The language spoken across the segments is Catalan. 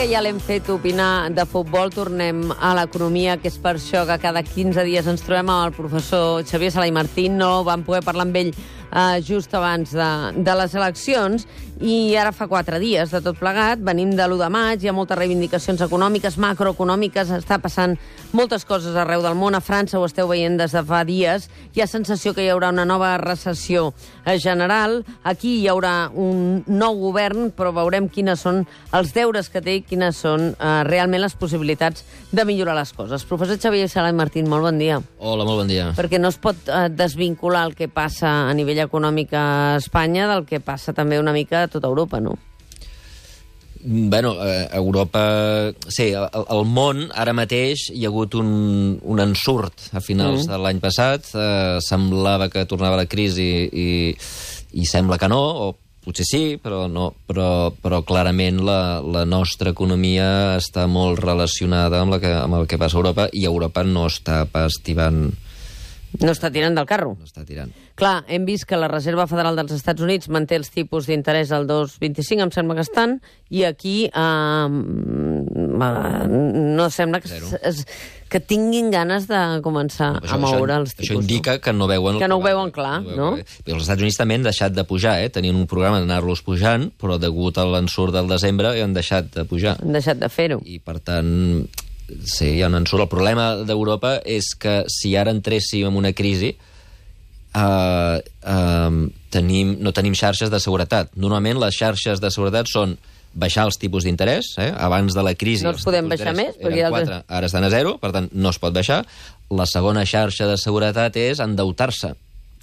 que ja l'hem fet opinar de futbol, tornem a l'economia, que és per això que cada 15 dies ens trobem amb el professor Xavier Sala i Martín. No vam poder parlar amb ell eh, just abans de, de les eleccions i ara fa quatre dies de tot plegat, venim de l'1 de maig, hi ha moltes reivindicacions econòmiques, macroeconòmiques, està passant moltes coses arreu del món, a França ho esteu veient des de fa dies, hi ha sensació que hi haurà una nova recessió eh, general, aquí hi haurà un nou govern, però veurem quines són els deures que té i quines són eh, realment les possibilitats de millorar les coses. Professor Xavier Sala i Martín, molt bon dia. Hola, molt bon dia. Perquè no es pot eh, desvincular el que passa a nivell econòmic a Espanya del que passa també una mica a tota Europa, no? Bueno, a Europa... Sí, al, al món ara mateix hi ha hagut un, un ensurt a finals mm. de l'any passat. Eh, semblava que tornava la crisi i, i sembla que no, o potser sí, però, no, però, però clarament la, la nostra economia està molt relacionada amb, la que, amb el que passa a Europa i Europa no està pas tirant... No està tirant del carro. No està tirant. Clar, hem vist que la Reserva Federal dels Estats Units manté els tipus d'interès al 2,25, em sembla que estan, i aquí eh, no sembla que, es, que tinguin ganes de començar Això- a moure això, els tipus. Això indica que no veuen... Que no ho veuen clar, no? Però els Estats Units també han deixat de pujar, eh? Tenien un programa d'anar-los pujant, però degut a l'ensurt del desembre han deixat de pujar. Han deixat de fer-ho. I, per tant, sí, hi ha un ensurt. El problema d'Europa és que si ara entréssim en una crisi, eh, eh, tenim, no tenim xarxes de seguretat. Normalment les xarxes de seguretat són baixar els tipus d'interès, eh? abans de la crisi... No els podem baixar més, perquè ja- 4, ara estan a zero, per tant, no es pot baixar. La segona xarxa de seguretat és endeutar-se.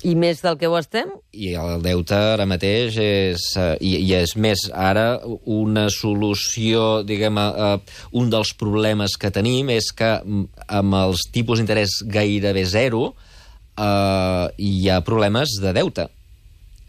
I més del que ho estem? I el deute ara mateix és... eh, I, i és més, ara una solució, diguem, eh, un dels problemes que tenim és que mm, amb els tipus d'interès gairebé zero eh, hi ha problemes de deute.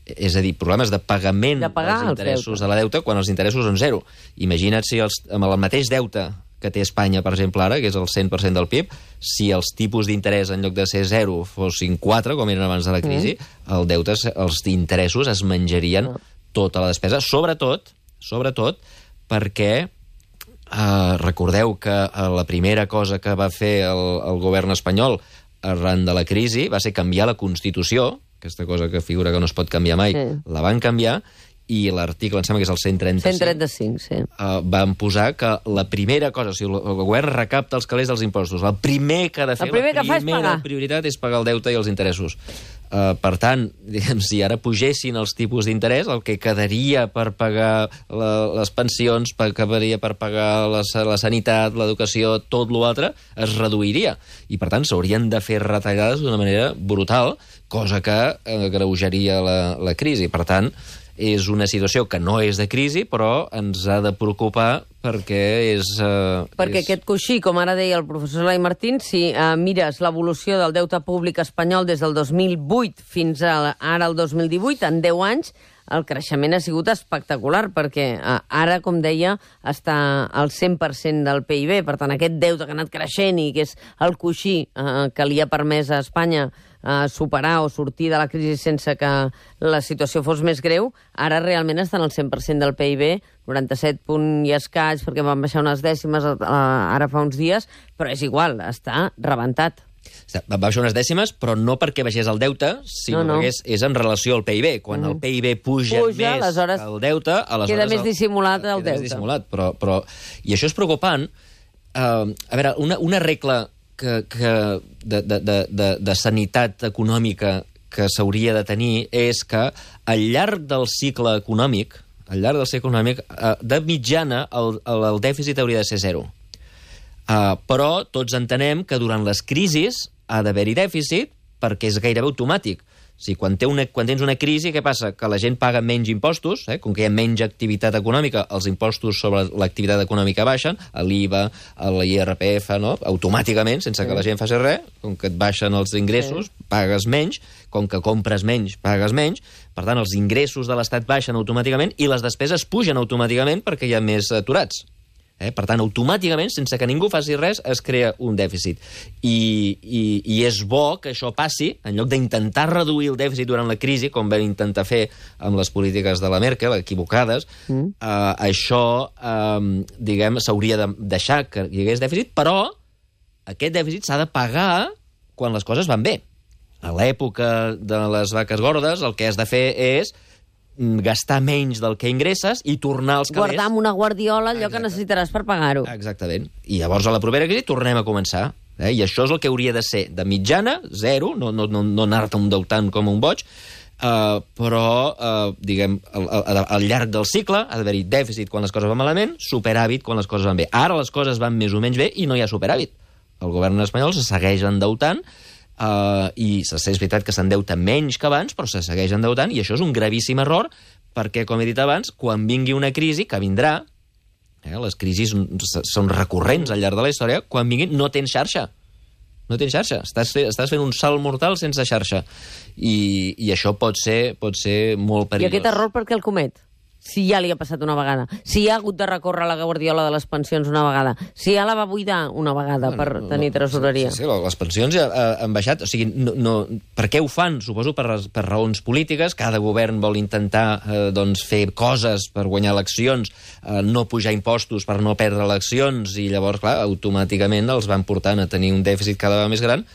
És a dir, problemes de pagament De dels els interessos de la deute quan els interessos són zero. Imagina't si els, amb el mateix deute que té Espanya, per exemple, ara, que és el 100% del PIB, si els tipus d'interès en lloc de ser 0 fossin 4, com eren abans de la crisi, mm. el deute, els interessos es menjarien tota la despesa, sobretot, sobretot perquè eh, recordeu que eh, la primera cosa que va fer el, el govern espanyol arran de la crisi va ser canviar la Constitució, aquesta cosa que figura que no es pot canviar mai, Sí. la van canviar, i l'article, em sembla que és el 135, 135, sí. uh, van posar que la primera cosa, o sigui, el govern recapta els calés dels impostos. El primer que ha de fer, El primer la que fa és primera pagar. prioritat és pagar el deute i els interessos. Uh, per tant, diguem, si ara pugessin els tipus d'interès, el que quedaria per pagar la, les pensions, per, quedaria per pagar la, la sanitat, l'educació, tot l'altre, es reduiria. I, per tant, s'haurien de fer retallades d'una manera brutal, cosa que eh, greujaria la, la crisi. Per tant, és una situació que no és de crisi, però ens ha de preocupar perquè és... Eh, Perquè és... aquest coixí, com ara deia el professor Elai Martín, si eh, mires l'evolució del deute públic espanyol des del 2008 fins a, ara al 2018, en 10 anys, el creixement ha sigut espectacular, perquè eh, ara, com deia, està al 100% del PIB. Per tant, aquest deute que ha anat creixent i que és el coixí eh, que li ha permès a Espanya eh, superar o sortir de la crisi sense que la situació fos més greu, ara realment estan al 100% del PIB, 97 punt i escaig, perquè van baixar unes dècimes eh, ara fa uns dies, però és igual, està rebentat. Va baixar unes dècimes, però no perquè baixés el deute, sinó No, no. perquè és, és en relació al PIB. Quan el PIB puja, Puja, més aleshores que el deute... Aleshores queda més el- dissimulat el més deute. dissimulat, però, però... I això és preocupant. Uh, a veure, una, una regla que, que de, de, de, de, de sanitat econòmica que s'hauria de tenir és que al llarg del cicle econòmic, al llarg del cicle econòmic, uh, de mitjana, el, el, el dèficit hauria de ser zero. Uh, però tots entenem que durant les crisis ha d'haver-hi dèficit perquè és gairebé automàtic. O sigui, quan, té una, quan tens una crisi, què passa? Que la gent paga menys impostos, eh? com que hi ha menys activitat econòmica, els impostos sobre l'activitat econòmica baixen, l'IVA, l'IRPF, no? automàticament, sense que la gent faci res, com que et baixen els ingressos, pagues menys, com que compres menys, pagues menys, per tant, els ingressos de l'Estat baixen automàticament i les despeses pugen automàticament perquè hi ha més aturats. Eh? Per tant, automàticament, sense que ningú faci res, es crea un dèficit. I, i, i és bo que això passi, en lloc d'intentar reduir el dèficit durant la crisi, com vam intentar fer amb les polítiques de la Merkel, equivocades, mm. eh, això, eh, diguem, s'hauria de deixar que hi hagués dèficit, però aquest dèficit s'ha de pagar quan les coses van bé. A l'època de les vaques gordes, el que has de fer és gastar menys del que ingresses i tornar als calés... Guardar amb una guardiola allò Exacte. que necessitaràs per pagar-ho. Exactament. I llavors a la propera crisi tornem a començar. Eh? I això és el que hauria de ser de mitjana, zero, no, no, no, no anar-te deutant com un boig, Uh, però, uh, diguem, al, al, al llarg del cicle ha d'haver-hi dèficit quan les coses van malament, superàvit quan les coses van bé. Ara les coses van més o menys bé i no hi ha superàvit. El govern espanyol se segueix endeutant Uh, I és veritat que s'endeuta menys que abans, però se segueix endeutant, i això és un gravíssim error, perquè, com he dit abans, quan vingui una crisi, que vindrà, eh, les crisis són recurrents al llarg de la història, quan vinguin no tens xarxa. No tens xarxa. Estàs, estàs fent un salt mortal sense xarxa. I, i això pot ser, pot ser molt perillós. I aquest error per què el comet? Si ja li ha passat una vegada, si ha hagut de recórrer a la guardiola de les pensions una vegada, si ja la va buidar una vegada no, per no, tenir tresoreria. Sí, sí, les pensions ja uh, han baixat. O sigui, no, no, per què ho fan? Suposo per, per raons polítiques. Cada govern vol intentar uh, doncs, fer coses per guanyar eleccions, uh, no pujar impostos per no perdre eleccions, i llavors, clar, automàticament els van portant a tenir un dèficit cada vegada més gran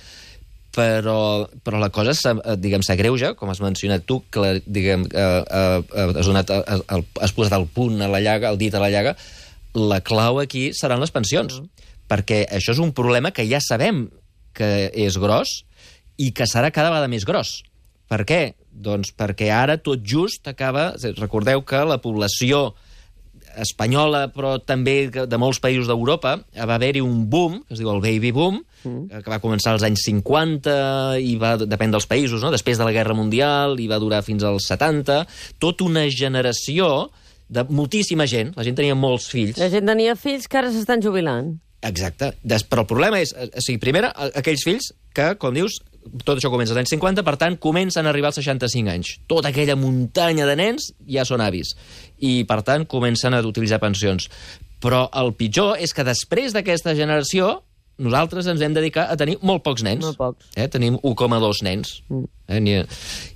però, però la cosa eh, diguem s'agreuja, com has mencionat tu, que la, diguem, eh, eh, has, donat, eh, el, has posat el punt a la llaga, el dit a la llaga, la clau aquí seran les pensions, mm. perquè això és un problema que ja sabem que és gros i que serà cada vegada més gros. Per què? Doncs perquè ara tot just acaba... Recordeu que la població espanyola, però també de molts països d'Europa, va haver-hi un boom, que es diu el baby boom, mm. que va començar als anys 50 i va, depèn dels països, no? després de la Guerra Mundial, i va durar fins als 70, tota una generació de moltíssima gent, la gent tenia molts fills. La gent tenia fills que ara s'estan jubilant. Exacte. Des, però el problema és, o sigui, primera, aquells fills que, com dius, tot això comença als anys 50, per tant, comencen a arribar als 65 anys. Tota aquella muntanya de nens ja són avis. I, per tant, comencen a utilitzar pensions. Però el pitjor és que després d'aquesta generació nosaltres ens hem dedicat a tenir molt pocs nens. Molt pocs. Eh? Tenim 1,2 nens. Mm. Eh?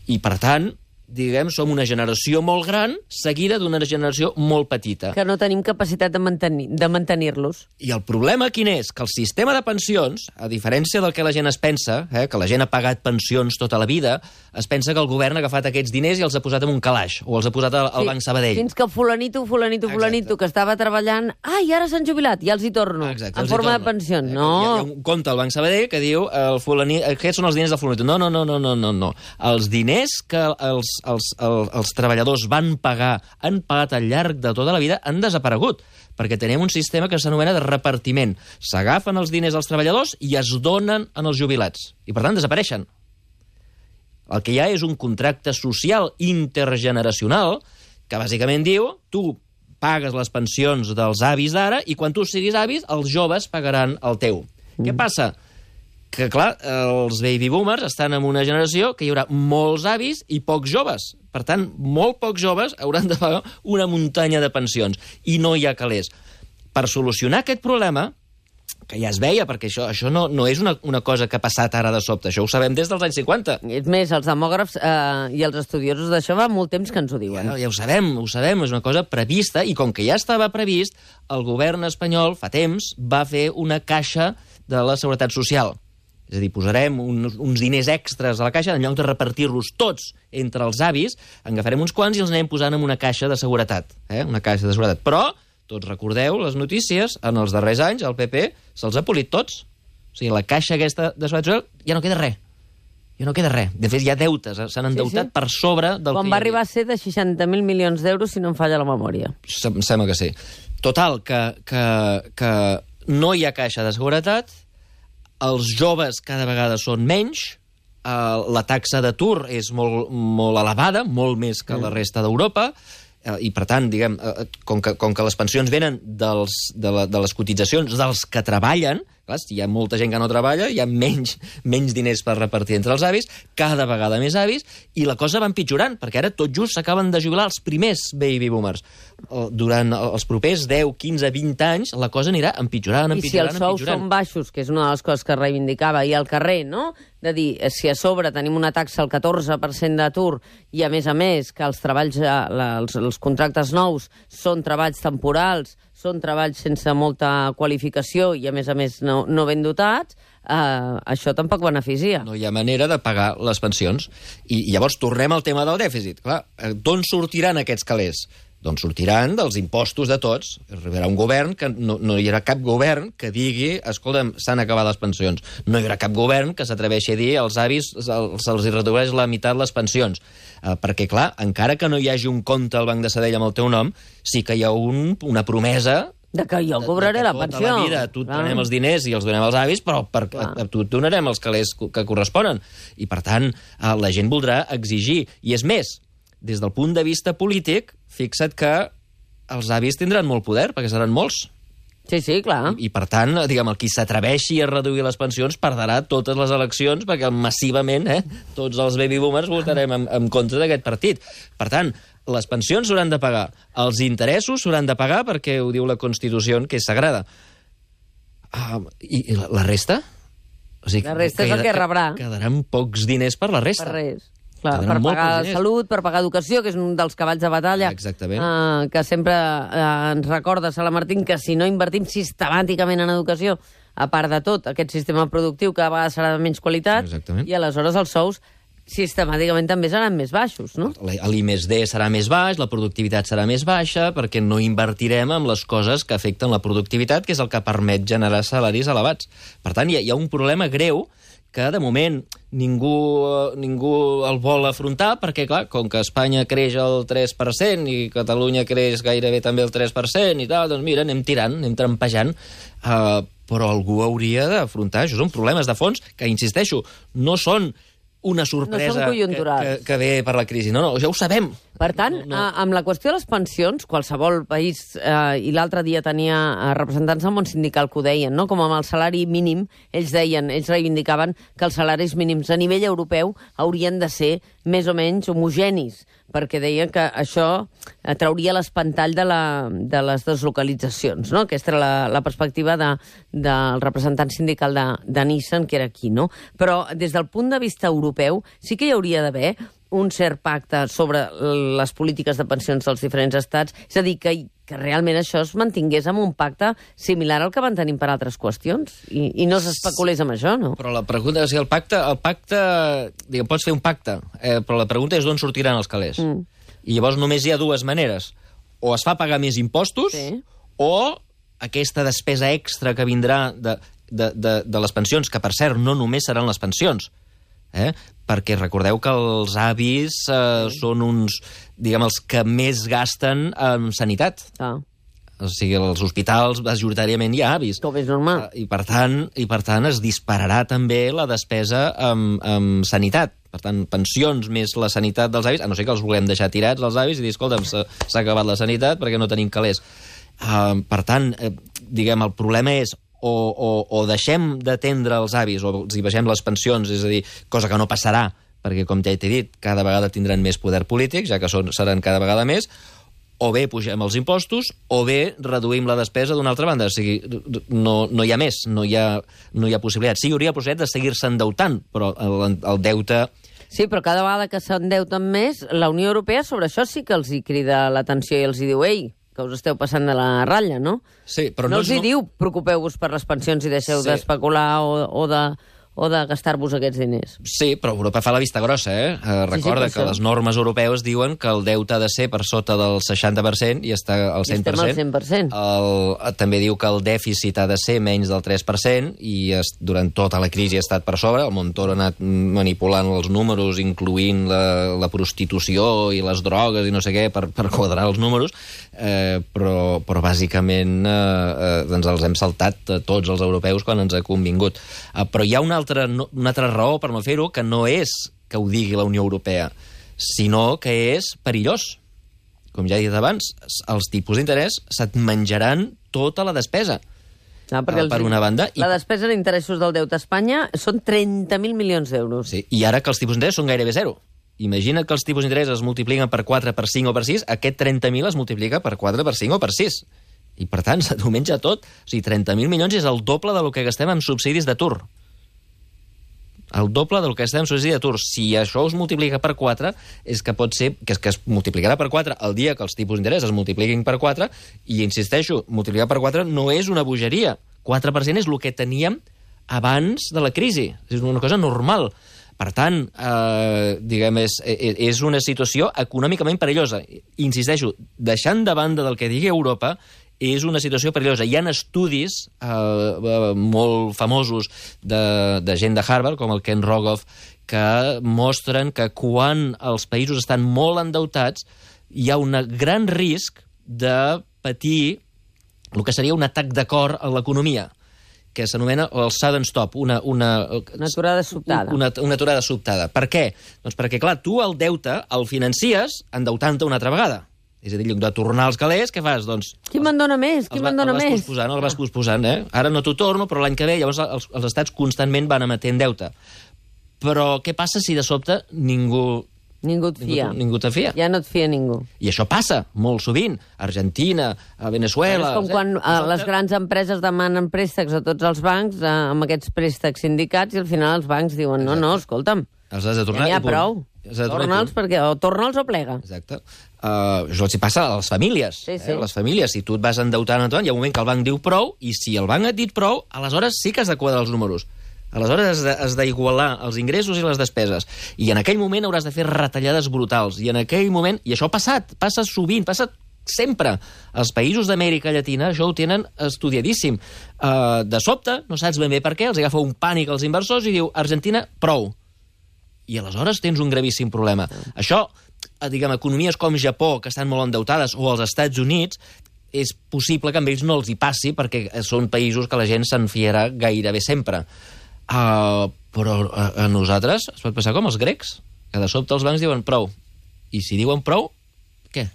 I, per tant, diguem, som una generació molt gran seguida d'una generació molt petita. Que no tenim capacitat de mantenir-los. De mantenir I el problema quin és? Que el sistema de pensions, a diferència del que la gent es pensa, eh, que la gent ha pagat pensions tota la vida, es pensa que el govern ha agafat aquests diners i els ha posat en un calaix, o els ha posat al, al sí, Banc Sabadell. Fins que fulanito, fulanito, fulanito, Exacte. que estava treballant, ai, ara s'han jubilat, ja els hi torno, Exacte, en forma de pensió. Eh, no. Hi ha, hi ha un compte al Banc Sabadell que diu, el fulanito, aquests són els diners del fulanito. No, no, no, no, no, no, no. Els diners que els els, els, els treballadors van pagar, han pagat al llarg de tota la vida, han desaparegut perquè tenim un sistema que s'anomena de repartiment. S'agafen els diners dels treballadors i es donen en els jubilats. I, per tant, desapareixen. El que hi ha és un contracte social intergeneracional que bàsicament diu tu pagues les pensions dels avis d'ara i quan tu siguis avis, els joves pagaran el teu. Mm. Què passa? Que, clar, els baby boomers estan en una generació que hi haurà molts avis i pocs joves. Per tant, molt pocs joves hauran de pagar una muntanya de pensions. I no hi ha calés. Per solucionar aquest problema, que ja es veia, perquè això, això no, no és una, una cosa que ha passat ara de sobte, això ho sabem des dels anys 50. És més, els demògrafs eh, i els estudiosos d'això va molt temps que ens ho diuen. Ja, ja ho sabem, ho sabem, és una cosa prevista, i com que ja estava previst, el govern espanyol fa temps va fer una caixa de la Seguretat Social és a dir, posarem uns, uns diners extras a la caixa, en lloc de repartir-los tots entre els avis, en agafarem uns quants i els anem posant en una caixa de seguretat. Eh? Una caixa de seguretat. Però, tots recordeu les notícies, en els darrers anys el PP se'ls ha polit tots. O sigui, la caixa aquesta de seguretat ja no queda res. Ja no queda res. De fet, hi ha deutes, eh? s'han endeutat sí, sí. per sobre del Quan que va arribar a ser de 60.000 milions d'euros, si no em falla la memòria. Em sembla que sí. Total, que, que, que no hi ha caixa de seguretat, els joves cada vegada són menys, eh, la taxa d'atur és molt, molt elevada, molt més que la resta d'Europa, eh, i per tant, diguem, eh, com, que, com que les pensions venen dels, de, la, de les cotitzacions dels que treballen, Clar, si hi ha molta gent que no treballa, hi ha menys, menys diners per repartir entre els avis, cada vegada més avis, i la cosa va empitjorant, perquè ara tot just s'acaben de jubilar els primers baby boomers. Eh, Durant els propers 10, 15, 20 anys, la cosa anirà empitjorant, I si empitjorant, els sous empitjorant. són baixos, que és una de les coses que reivindicava, i al carrer, no?, de dir, eh, si a sobre tenim una taxa al 14% d'atur i, a més a més, que els treballs, eh, els, els contractes nous són treballs temporals, són treballs sense molta qualificació i, a més a més, no, no ben dotats, eh, això tampoc beneficia. No hi ha manera de pagar les pensions. I, i llavors tornem al tema del dèficit. Clar, eh, d'on sortiran aquests calés? Doncs sortiran dels impostos de tots. Arribarà un govern que no, no hi haurà cap govern que digui escolta'm, s'han acabat les pensions. No hi haurà cap govern que s'atreveixi a dir als avis se'ls redueix la meitat les pensions. Eh, perquè, clar, encara que no hi hagi un compte al Banc de Sabadell amb el teu nom, sí que hi ha un, una promesa De que jo cobraré de la pensió. Tota la vida tu et Clar. donem els diners i els donem als avis, però per, a, a tu et donarem els calés que corresponen. I, per tant, eh, la gent voldrà exigir. I és més, des del punt de vista polític, fixa't que els avis tindran molt poder, perquè seran molts. Sí, sí, clar. I, per tant, diguem, el qui s'atreveixi a reduir les pensions perdrà totes les eleccions, perquè massivament eh, tots els baby boomers votarem en, en contra d'aquest partit. Per tant, les pensions s'hauran de pagar, els interessos s'hauran de pagar perquè ho diu la Constitució, que és sagrada. Uh, I, I la, la resta? O sigui, La resta és el que rebrà. Quedaran pocs diners per la resta. Per res. Clar, per pagar salut, per pagar educació, que és un dels cavalls de batalla Exactament. eh, que sempre eh, ens recorda Sala Martín que si no invertim sistemàticament en educació, a part de tot, aquest sistema productiu cada vegada serà de menys qualitat Exactament. i aleshores els sous sistemàticament també seran més baixos, no? L'I més D serà més baix, la productivitat serà més baixa, perquè no invertirem en les coses que afecten la productivitat, que és el que permet generar salaris elevats. Per tant, hi ha, hi ha un problema greu que, de moment, ningú, eh, ningú el vol afrontar, perquè, clar, com que Espanya creix el 3% i Catalunya creix gairebé també el 3% i tal, doncs mira, anem tirant, anem trampejant, uh, però algú hauria d'afrontar. Això són problemes de fons que, insisteixo, no són una sorpresa que, conjunturals. que, que ve per la crisi. No, no, ja ho sabem. Per tant, no, no. amb la qüestió de les pensions, qualsevol país, eh, i l'altre dia tenia eh, representants del món sindical que ho deien, no? com amb el salari mínim, ells deien, ells reivindicaven que els salaris mínims a nivell europeu haurien de ser més o menys homogenis, perquè deien que això eh, trauria l'espantall de, la, de les deslocalitzacions. No? Aquesta era la, la perspectiva de, del representant sindical de, de Nissan, que era aquí. No? Però des del punt de vista europeu sí que hi hauria d'haver un cert pacte sobre les polítiques de pensions dels diferents estats, és a dir, que, que realment això es mantingués amb un pacte similar al que van tenir per altres qüestions i, i no s'especulés amb això, no? Però la pregunta és si el pacte... El pacte diguem, pots fer un pacte, eh, però la pregunta és d'on sortiran els calés. Mm. I llavors només hi ha dues maneres. O es fa pagar més impostos, Sí. o aquesta despesa extra que vindrà de, de, de, de les pensions, que per cert no només seran les pensions, eh? Perquè recordeu que els avis eh, són uns, diguem, els que més gasten en sanitat. Ah, O sigui, als hospitals majoritàriament hi ha avis. com és normal. I per, tant, I per tant es dispararà també la despesa amb, amb sanitat. Per tant, pensions més la sanitat dels avis, a no ser que els volem deixar tirats, els avis, i dir, escolta'm, s'ha acabat la sanitat perquè no tenim calés. Uh, per tant, eh, diguem, el problema és o, o, o deixem d'atendre els avis o els hi baixem les pensions, és a dir, cosa que no passarà, perquè, com ja t'he dit, cada vegada tindran més poder polític, ja que són, seran cada vegada més, o bé pugem els impostos, o bé reduïm la despesa d'una altra banda. O sigui, no, no hi ha més, no hi ha, no hi ha possibilitat. Sí, hi hauria possibilitat de seguir-se endeutant, però el, el deute... Sí, però cada vegada que s'endeuten més, la Unió Europea sobre això sí que els hi crida l'atenció i els hi diu ei, que us esteu passant de la ratlla, no? Sí, però no, no els hi és- diu preocupeu-vos per les pensions i deixeu Sí. d'especular o, o de o de gastar-vos aquests diners. Sí, però Europa fa la vista grossa, eh? eh recorda per que això. les normes europees diuen que el deute ha de ser per sota del 60% i està al 100%. I estem al 100%. El, eh, també diu que el dèficit ha de ser menys del 3% i es, durant tota la crisi ha estat per sobre. El Montoro ha anat manipulant els números, incloent la, la prostitució i les drogues i no sé què per, per quadrar els números, eh, però, però bàsicament eh, eh, doncs els hem saltat tots els europeus quan ens ha convingut. Eh, però hi ha una altra, no, una altra raó per no fer-ho, que no és que ho digui la Unió Europea, sinó que és perillós com ja he dit abans, els tipus d'interès se't menjaran tota la despesa. Ah, perquè eh, els- per una banda. La despesa en interessos del deute a Espanya són 30.000 milions d'euros. Sí, I ara que els tipus d'interès són gairebé zero. Imagina que els tipus d'interès es multipliquen per 4, per 5 o per 6, aquest 30.000 es multiplica per 4, per 5 o per 6. I, per tant, s'ho menja tot. O sigui, 30.000 milions és el doble del que gastem en subsidis d'atur. El doble del que gastem en subsidis d'atur. Si això es multiplica per 4, és que pot ser que, es- que es multiplicarà per 4 el dia que els tipus d'interès es multipliquin per 4, i insisteixo, multiplicar per 4 no és una bogeria. 4% és el que teníem abans de la crisi. És una cosa normal. Per tant, eh, diguem, és, és és una situació econòmicament perillosa. Insisteixo, deixant de banda del que digui Europa, és una situació perillosa. Hi ha estudis eh, eh, molt famosos de, de gent de Harvard, com el Ken Rogoff, que mostren que quan els països estan molt endeutats hi ha un gran risc de patir el que seria un atac de cor a l'economia que s'anomena el sudden stop, una, una, Una aturada sobtada. una, una aturada sobtada. Per què? Doncs perquè, clar, tu el deute el financies endeutant-te una altra vegada. És a dir, en lloc de tornar els calés, què fas? Doncs Qui me'n dona més? Qui me'n dona el vas més? posposant, el vas posposant, eh? Ara no t'ho torno, però l'any que ve, llavors els, els estats constantment van emetent deute. Però què passa si de sobte ningú... Ningú et fia. Ningú, ningú te fia. Ja no et fia ningú. I això passa molt sovint. Argentina, a Venezuela... és com quan De eh, les grans empreses demanen préstecs a tots els bancs, eh, amb aquests préstecs sindicats, i al final els bancs diuen, no, no, escolta'm, Els has de ja tornar n'hi ha i punt. prou. Torna'ls, perquè o torna'ls o plega. Exacte. Uh, això els hi passa a les famílies. Sí, sí. Eh? Les famílies, si tu et vas endeutant, endeutant, hi ha un moment que el banc diu prou, i si el banc et dit prou, aleshores sí que has de quadrar els números. Aleshores has d'igualar els ingressos i les despeses. I en aquell moment hauràs de fer retallades brutals. I en aquell moment... I això ha passat, passa sovint, passa sempre. Els països d'Amèrica Llatina això ho tenen estudiadíssim. Uh, de sobte, no saps ben bé per què, els agafa un pànic als inversors i diu Argentina, prou i aleshores tens un gravíssim problema. Això, eh, diguem, economies com Japó, que estan molt endeutades, o els Estats Units, és possible que amb ells no els hi passi, perquè eh, són països que la gent se'n fiarà gairebé sempre. Uh, però a, a nosaltres es pot passar com els grecs, que de sobte els bancs diuen prou. I si diuen prou, què?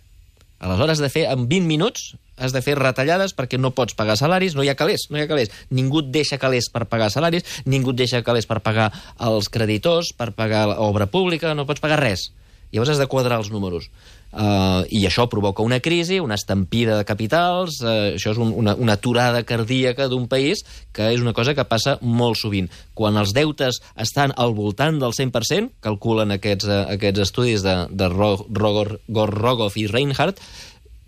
Aleshores de fer, en 20 minuts, has de fer retallades perquè no pots pagar salaris, no hi ha calés, no hi ha calés. Ningú et deixa calés per pagar salaris, ningú et deixa calés per pagar els creditors, per pagar l'obra pública, no pots pagar res. Llavors has de quadrar els números. Uh, I això provoca una crisi, una estampida de capitals, uh, això és un, una, una aturada cardíaca d'un país, que és una cosa que passa molt sovint. Quan els deutes estan al voltant del 100%, calculen aquests, uh, aquests estudis de, de Ro- Rogor, Gorrogoff i Reinhardt,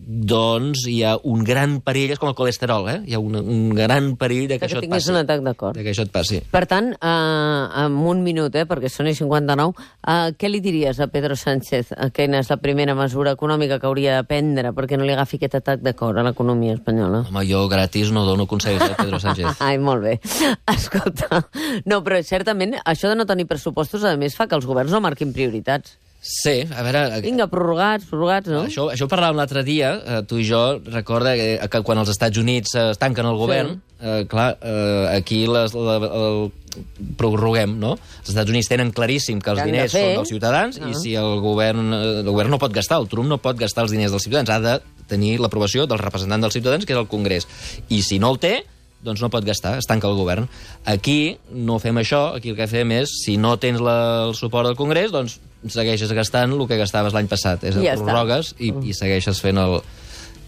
doncs hi ha un gran perill, és com el colesterol, eh? Hi ha un, un gran perill de que, Que això et passi. un atac de cor. De que això et passi. Per tant, eh, en un minut, eh, perquè són i 59, eh, què li diries a Pedro Sánchez? Eh, Quina és la primera mesura econòmica que hauria de prendre perquè no li agafi aquest atac de cor a l'economia espanyola? Home, jo gratis no dono consells, eh, Pedro Sánchez. Ai, molt bé. Escolta, no, però certament això de no tenir pressupostos, a més, fa que els governs no marquin prioritats. Sí, a veure... Vinga, prorrogats, prorrogats, no? Això, això ho parlàvem l'altre dia, eh, tu i jo, recorda que, que quan els Estats Units eh, es tanquen el govern, sí. eh, clar, eh, aquí les, la, el prorroguem, no? Els Estats Units tenen claríssim que els de diners fer? són dels ciutadans Ah. i si el govern, eh, el govern no pot gastar, el Trump no pot gastar els diners dels ciutadans, ha de tenir l'aprovació del representant dels ciutadans, que és el Congrés. I si no el té, doncs no pot gastar, es tanca el govern. Aquí no fem això, aquí el que fem és, si no tens la, el suport del Congrés, doncs segueixes gastant el que gastaves l'any passat. És I ja el està. prorrogues i, i segueixes fent el...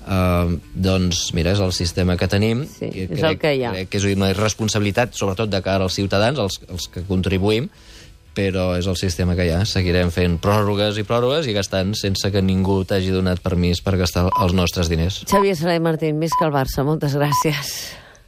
Uh, doncs, mira, és el sistema que tenim. Sí, i és el que hi ha. Crec que és una responsabilitat, sobretot de cara als ciutadans, els, els que contribuïm, però és el sistema que hi ha. Seguirem fent pròrrogues i pròrrogues i gastant sense que ningú t'hagi donat permís per gastar els nostres diners. Xavier Saray Martín, visca el Barça, moltes gràcies.